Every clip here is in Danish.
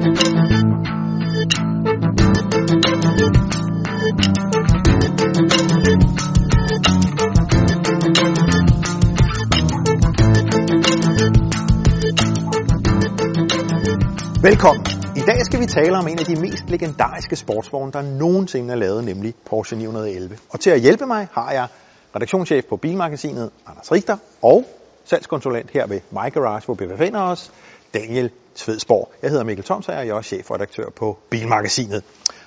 Velkommen. I dag skal vi tale om en af de mest legendariske sportsvogne, der nogensinde er lavet, nemlig Porsche 911. Og til at hjælpe mig har jeg redaktionschef på Bilmagasinet, Anders Richter, og salgskonsulent her ved My Garage, hvor vi befinder os, Daniel Svedsborg. Jeg hedder Mikkel Thomsager, og jeg er også chefredaktør på Bilmagasinet.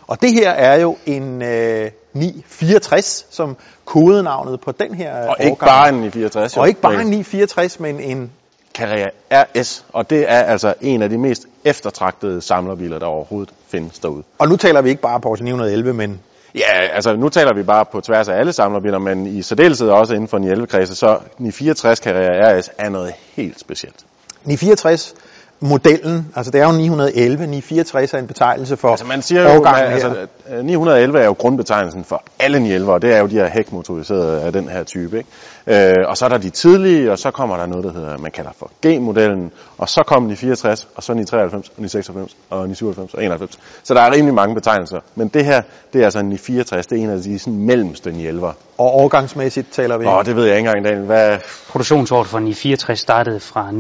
Og det her er jo en øh, 964, som kodenavnet på den her Og ikke bare en 964. Og ikke bare en 964, men en Carrera RS, og det er altså en af de mest eftertragtede samlerbiler, der overhovedet findes derude. Og nu taler vi ikke bare Porsche 911, men Ja, altså nu taler vi bare på tværs af alle samlerbiler, men i særdeleshed også inden for 911-kredse, så 964 Carrera RS er noget helt specielt. 964 modellen, altså det er jo 911, 964 er en betegnelse for Altså man siger jo, her. altså, øh, 911 er jo grundbetegnelsen for alle 911, og det er jo de her hækmotoriserede af den her type. Ikke? Øh, og så er der de tidlige, og så kommer der noget, der hedder, man kalder for G-modellen, og så kommer 964, og så 993, og 996, og 997 og 91. Så der er rimelig mange betegnelser. Men det her, det er altså en 964, det er en af de sådan mellemste 911'er. Og årgangsmæssigt taler vi. Åh, det ved jeg ikke engang, Daniel. Hvad, Produktionsåret for 964 startede fra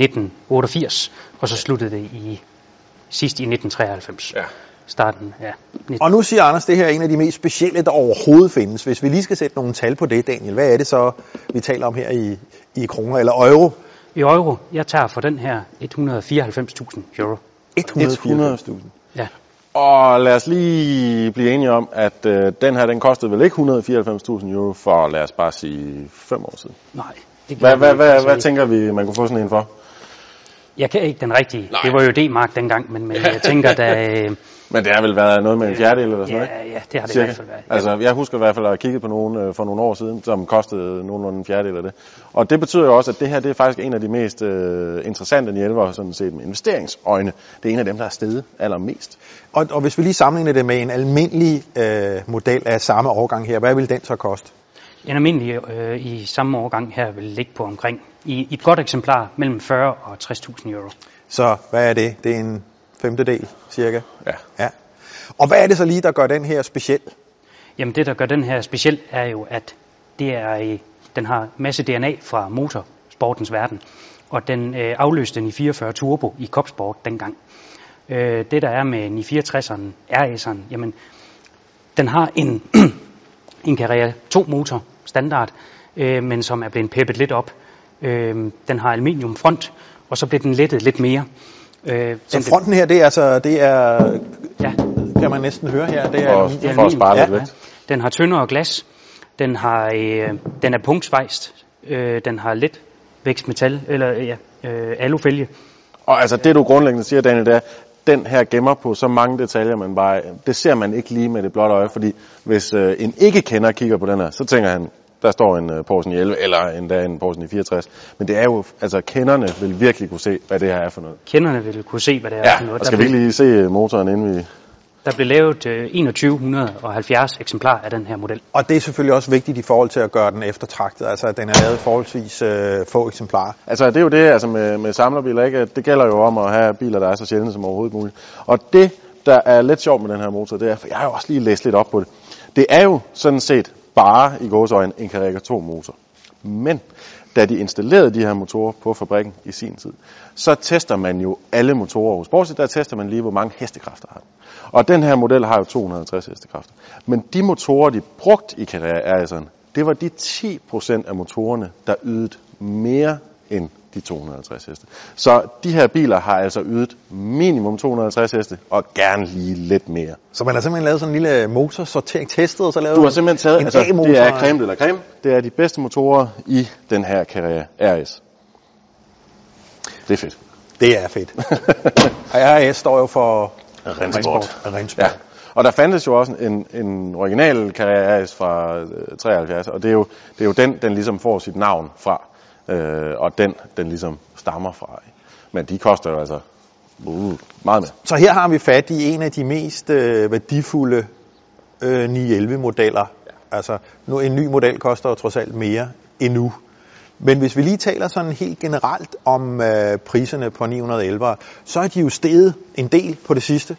1988, og så sluttede det i sidst i 1993. Ja. Starten, ja. 19. Og nu siger Anders, det her er en af de mest specielle, der overhovedet findes. Hvis vi lige skal sætte nogle tal på det, Daniel, hvad er det så, vi taler om her i, i kroner eller euro? I euro, jeg tager for den her 194.000 euro. 180.000. Ja. Og lad os lige blive enige om, at øh, den her, den kostede vel ikke 194.000 euro for, lad os bare sige, fem år siden. Nej, det Hvad, gør hvad, hvad, hvad tænker vi, man kunne få sådan en for? Jeg kan ikke den rigtige. Nej. Det var jo D-mark dengang, men, men jeg tænker, da... øh, Men det har vel været noget med en fjerdedel eller sådan Ja, noget, ikke? ja, det har det i Cirka. hvert fald været. Altså, jeg husker i hvert fald at have kigget på nogen øh, for nogle år siden, som kostede nogenlunde en fjerdedel af det. Og det betyder jo også, at det her det er faktisk en af de mest øh, interessante hjælper, sådan set med investeringsøjne. Det er en af dem, der er steget allermest. Og, og hvis vi lige sammenligner det med en almindelig øh, model af samme årgang her, hvad vil den så koste? En almindelig øh, i samme årgang her vil ligge på omkring, i, i et godt eksemplar, mellem 40 og 60.000 euro. Så hvad er det? Det er en femtedel, cirka. Ja. Ja. Og hvad er det så lige, der gør den her speciel? Jamen det, der gør den her speciel, er jo, at det er, øh, den har masse DNA fra motorsportens verden, og den øh, afløste den i 44 Turbo i Copsport dengang. Øh, det, der er med 964'eren, RS'eren, jamen, den har en, en Carrera 2 motor standard, øh, men som er blevet peppet lidt op. Øh, den har aluminium front, og så bliver den lettet lidt mere. Øh, Så den, fronten her, det er altså, det er, ja, kan man næsten høre her, det er For, aluminium. det er for at spare lidt aluminium. vægt. Den har tyndere glas. Den har øh, den er punktsvejst. Øh, den har let vækstmetal eller ja, øh, alufælge. Og altså det du grundlæggende siger, Daniel, det er, den her gemmer på så mange detaljer, man bare, det ser man ikke lige med det blotte øje, fordi hvis øh, en ikke kender kigger på den her, så tænker han, der står en øh, Porsche 911 eller endda en Porsche 964. Men det er jo, altså kenderne vil virkelig kunne se, hvad det her er for noget. Kenderne vil kunne se, hvad det er for Ja, noget. og skal der, vi ikke lige se øh, motoren, inden vi... der blev lavet øh, 2170 eksemplarer af den her model. Og det er selvfølgelig også vigtigt i forhold til at gøre den eftertragtet, altså at den er lavet forholdsvis øh, få eksemplarer. Altså det er jo det altså med, med samlerbiler, ikke? At Det gælder jo om at have biler, der er så sjældne som overhovedet muligt. Og det, der er lidt sjovt med den her motor, det er, for jeg har jo også lige læst lidt op på det, det er jo sådan set bare i gåsøjne en Carrera 2 motor. Men da de installerede de her motorer på fabrikken i sin tid, så tester man jo alle motorer hos Porsche, der tester man lige, hvor mange hestekræfter har den. Og den her model har jo 250 hestekræfter. Men de motorer, de brugt i Carrera RS'eren, det var de 10% af motorerne, der ydede mere end de 250 heste. Så de her biler har altså ydet minimum 250 heste, og gerne lige lidt mere. Så man har simpelthen lavet sådan en lille motorsortering, testet, og så lavet Du har simpelthen taget, en altså, det er creme la creme, det er de bedste motorer i den her Carrera RS. Det er fedt. Det er fedt. og RS står jo for Rennsport. Rennsport. Ja. Og der fandtes jo også en, en original Carrera RS fra øh, 73, og det er, jo, det er jo den, den ligesom får sit navn fra, øh, og den, den ligesom stammer fra. ikke? Men de koster jo altså uh, meget mere. Så her har vi fat i en af de mest øh, værdifulde øh, 911-modeller. Ja. Altså, nu, en ny model koster jo trods alt mere endnu. Men hvis vi lige taler sådan helt generelt om øh, priserne på 911, så er de jo steget en del på det sidste.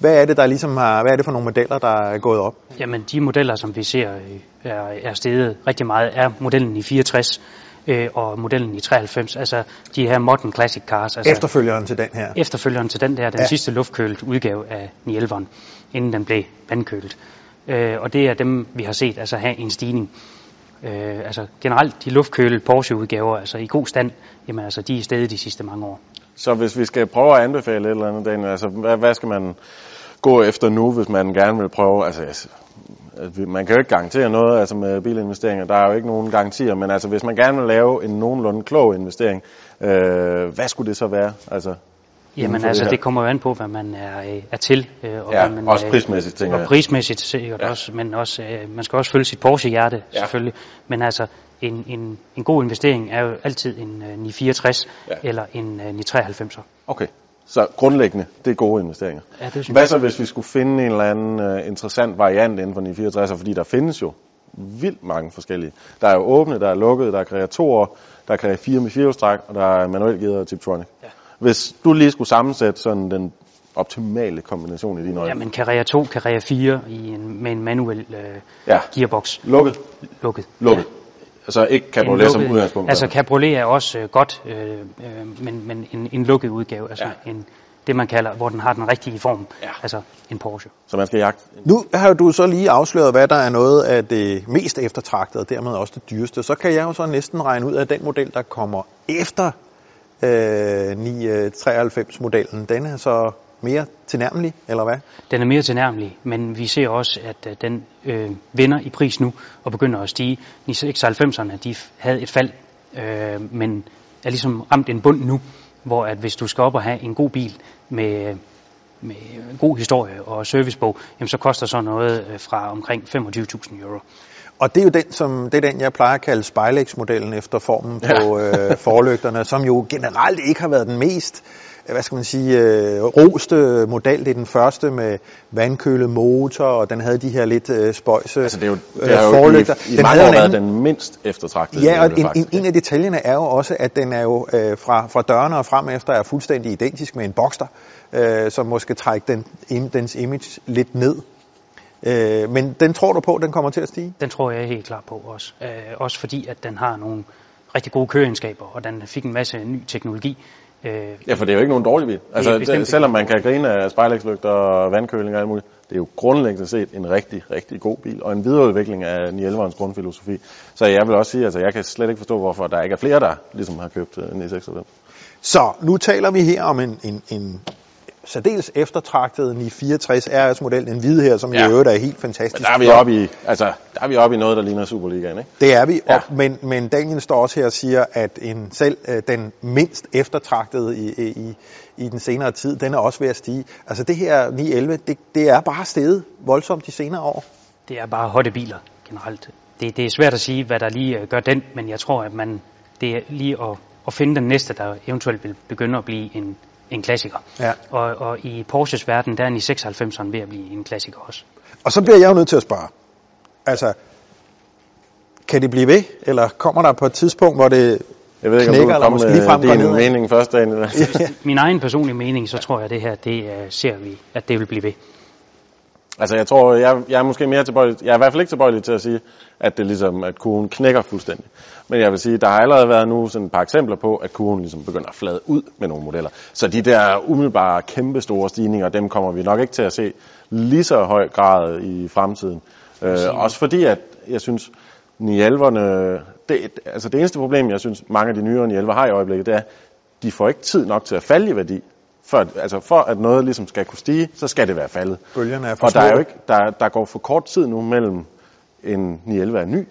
Hvad er det, der ligesom har, hvad er det for nogle modeller, der er gået op? Jamen, de modeller, som vi ser øh, er, er steget rigtig meget, er modellen i 64 øh, og modellen i 93. Altså de her modern classic cars. Altså Efterfølgeren til den her. efterfølgeren til den der, den Ja. sidste luftkølet udgave af 911'eren, inden den blev vandkølet. Øh, og det er dem, vi har set altså have en stigning. Øh, altså generelt de luftkølede Porsche-udgaver, altså i god stand, jamen altså de er steget de sidste mange år. Så hvis vi skal prøve at anbefale et eller andet, Daniel, altså hvad, hvad skal man gå efter nu, hvis man gerne vil prøve, altså altså, man kan jo ikke garantere noget altså med bilinvesteringer, der er jo ikke nogen garantier, men altså hvis man gerne vil lave en nogenlunde klog investering, øh, hvad skulle det så være? Altså, Jamen altså, det det kommer jo an på, hvad man er, øh, er til. øh, Og Ja, hvad man, også prismæssigt, tænker Og jeg. prismæssigt sikkert ja. også, men også, øh, man skal også følge sit Porsche-hjerte, Ja. selvfølgelig. Men altså, en, en, en god investering er jo altid en øh, 964 Ja. ja. eller en øh, 993'er. okay, så grundlæggende, det er gode investeringer. Ja, det Hvad så, hvis vi skulle finde en eller anden uh, interessant variant inden for 964, fordi der findes jo vildt mange forskellige. Der er jo åbne, der er lukkede, der er kreatorer, der er kreator 4 med firehjulstræk, og der er manuel gear og Tiptronic. Ja. Hvis du lige skulle sammensætte sådan den optimale kombination i dine øjne. Jamen, Carrera 2, Carrera 4 i en, med en manuel øh, Ja. gearbox Lukket, lukket. lukket. Altså ikke cabriolet som lukket- udgangspunkt. Altså cabriolet er også øh, godt, øh, øh, men, men en, en lukket udgave, altså Ja. en, det man kalder, hvor den har den rigtige form, Ja. altså en Porsche. Så man skal jagte. Nu har du så lige afsløret, hvad der er noget af det mest eftertragtede, og dermed også det dyreste. Så kan jeg jo så næsten regne ud af den model, der kommer efter øh, 993-modellen. Den er så mere tilnærmelig, eller hvad? Den er mere tilnærmelig, men vi ser også, at øh, den øh, vinder i pris nu og begynder at stige. 96'erne de havde et fald, øh, men er ligesom ramt en bund nu, hvor at hvis du skal op og have en god bil med, med en god historie og servicebog, jamen så koster så noget øh, fra omkring 25.000 euro. Og det er jo den, som, det er den, jeg plejer at kalde Spejlex-modellen efter formen på øh, forlygterne, som jo generelt ikke har været den mest øh, hvad skal man sige, øh, roste model. Det er den første med vandkølet motor, og den havde de her lidt øh, spøjse Altså det er jo, øh, det har jo forlygter. i, i Den mange havde år været anden- den mindst eftertragtede. Ja, og en, en, en af detaljerne er jo også, at den er jo øh, fra, fra dørene og frem efter er fuldstændig identisk med en Boxster, øh, som måske trækker den, im, dens image lidt ned. Øh, men den tror du på, den kommer til at stige? Den tror jeg helt klart på også. Øh, også fordi, at den har nogle rigtig gode køreegenskaber, og den fik en masse ny teknologi. Øh, Ja, for det er jo ikke nogen dårlig bil. Altså, det, selvom man kan grine af spejlægslygter og vandkøling og alt muligt, det er jo grundlæggende set en rigtig, rigtig god bil, og en videreudvikling af 911'ernes grundfilosofi. Så jeg vil også sige, altså jeg kan slet ikke forstå, hvorfor der ikke er flere, der ligesom har købt uh, 996. Så nu taler vi her om en, en, en særdeles eftertragtet 964 RS-model, den hvide her, som ja. I øvrigt er helt fantastisk. Men der er vi oppe i, altså, der er vi oppe i noget, der ligner Superligaen, ikke? Det er vi, Ja. og, men, men Daniel står også her og siger, at en selv øh, den mindst eftertragtede i, i, i den senere tid, den er også ved at stige. Altså det her 911, det, det er bare steget voldsomt de senere år. det er bare hotte biler generelt. Det, det er svært at sige, hvad der lige øh, gør den, men jeg tror, at man, det er lige at, at finde den næste, der eventuelt vil begynde at blive en, en klassiker. Ja. Og, og i Porsches verden, der er den i 96'eren ved at blive en klassiker også. Og så bliver jeg jo nødt til at spørge, altså, kan det blive ved, eller kommer der på et tidspunkt, hvor det Jeg ved ikke, om Knækker, du eller vil komme måske med ligefrem går din mening først, Daniel. Min egen personlige mening, så tror jeg, at det her, det uh, ser vi, at det vil blive ved. Altså, jeg tror, jeg, jeg er måske mere tilbøjelig, jeg er i hvert fald ikke tilbøjelig til at sige, at det ligesom, at kurven knækker fuldstændig. Men jeg vil sige, der har allerede været nu sådan et par eksempler på, at kurven ligesom begynder at flade ud med nogle modeller. Så de der umiddelbare kæmpe store stigninger, dem kommer vi nok ikke til at se lige så høj grad i fremtiden. Øh, også fordi, at jeg synes, 911'erne, det, altså det eneste problem, jeg synes, mange af de nyere 911 har i øjeblikket, det er, de får ikke tid nok til at falde i værdi. For, altså for at noget ligesom skal kunne stige, så skal det være faldet. bølgerne er for Og der, er jo ikke, der, der går for kort tid nu mellem en 911 er ny,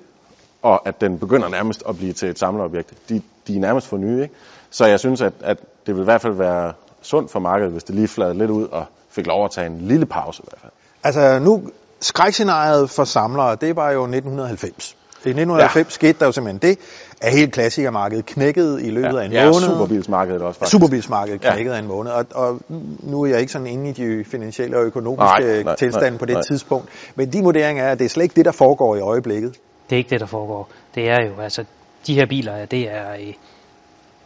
og at den begynder nærmest at blive til et samleobjekt. De, de er nærmest for nye, ikke? Så jeg synes, at, at det vil i hvert fald være sundt for markedet, hvis det lige fladede lidt ud og fik lov at tage en lille pause i hvert fald. Altså nu, skrækscenariet for samlere, det var jo 1990. I 1990 ja. skete der jo simpelthen det, at hele klassikermarkedet knækkede i løbet af en ja, måned. superbilsmarkedet også faktisk. Superbilsmarkedet Ja. knækkede af en måned, og, og nu er jeg ikke sådan inde i de finansielle og økonomiske Nej, nej, tilstande nej, på det nej. tidspunkt. Men din vurdering er, at det er slet ikke det, der foregår i øjeblikket. Det er ikke det, der foregår. Det er jo altså de her biler, det er, øh,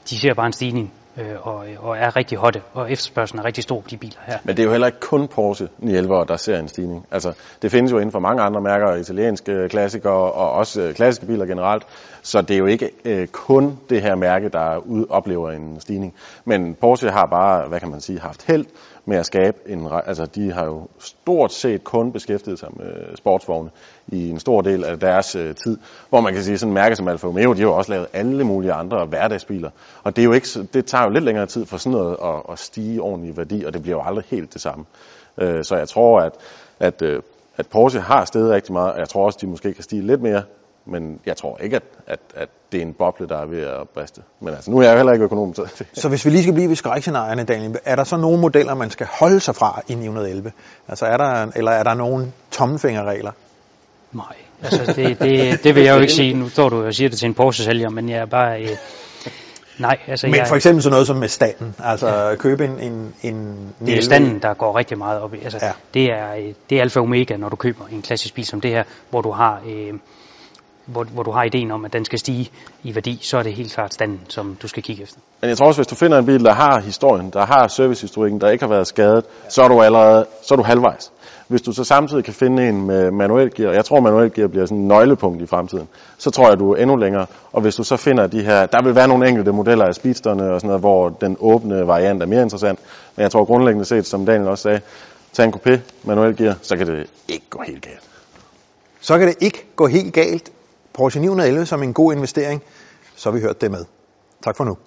de ser bare en stigning øh, og, og er rigtig hotte, og efterspørgselen er rigtig stor på de biler her. Men det er jo heller ikke kun Porsche 911, der ser en stigning. Altså, det findes jo inden for mange andre mærker, italienske klassikere og også øh, klassiske biler generelt, så det er jo ikke øh, kun det her mærke, der ud, oplever en stigning. Men Porsche har bare, hvad kan man sige, haft held med at skabe en... Altså, de har jo stort set kun beskæftiget sig med øh, sportsvogne i en stor del af deres øh, tid, hvor man kan sige, sådan en mærke som Alfa Romeo, de har jo også lavet alle mulige andre hverdagsbiler. Og det, er jo ikke, det tager jo lidt længere tid for sådan noget at, at stige ordentlig værdi, og det bliver jo aldrig helt det samme. Øh, så jeg tror, at, at, øh, at Porsche har steget rigtig meget, og jeg tror også, de måske kan stige lidt mere, men jeg tror ikke, at, at, at det er en boble, der er ved at briste. Men altså, nu er jeg jo heller ikke økonom. Så, så hvis vi lige skal blive ved skrækscenarierne, Daniel, er der så nogle modeller, man skal holde sig fra i 911? Altså er der, eller er der nogle tommefingerregler? Nej, altså det, det, det vil jeg jo ikke sige. Nu står du og siger det til en Porsche-sælger, men jeg er bare... Øh, nej, altså Men jeg, for eksempel sådan noget som med standen, altså ja. købe en, en, en det er standen, der går rigtig meget op i. Altså, Ja. ja. det, er, det er alfa og omega, når du køber en klassisk bil som det her, hvor du har... Øh, hvor, hvor du har ideen om, at den skal stige i værdi, så er det helt klart standen, som du skal kigge efter. Men jeg tror også, hvis du finder en bil, der har historien, der har servicehistorikken, der ikke har været skadet, så er du allerede så er du halvvejs. Hvis du så samtidig kan finde en med manuel gear, og jeg tror, manuel gear bliver sådan en nøglepunkt i fremtiden, så tror jeg, du er endnu længere. Og hvis du så finder de her, der vil være nogle enkelte modeller af speedsterne og sådan noget, hvor den åbne variant er mere interessant. Men jeg tror grundlæggende set, som Daniel også sagde, tag en coupé, manuel gear, så kan det ikke gå helt galt. Så kan det ikke gå helt galt. Porsche 911 som en god investering, så har vi hørt det med. Tak for nu.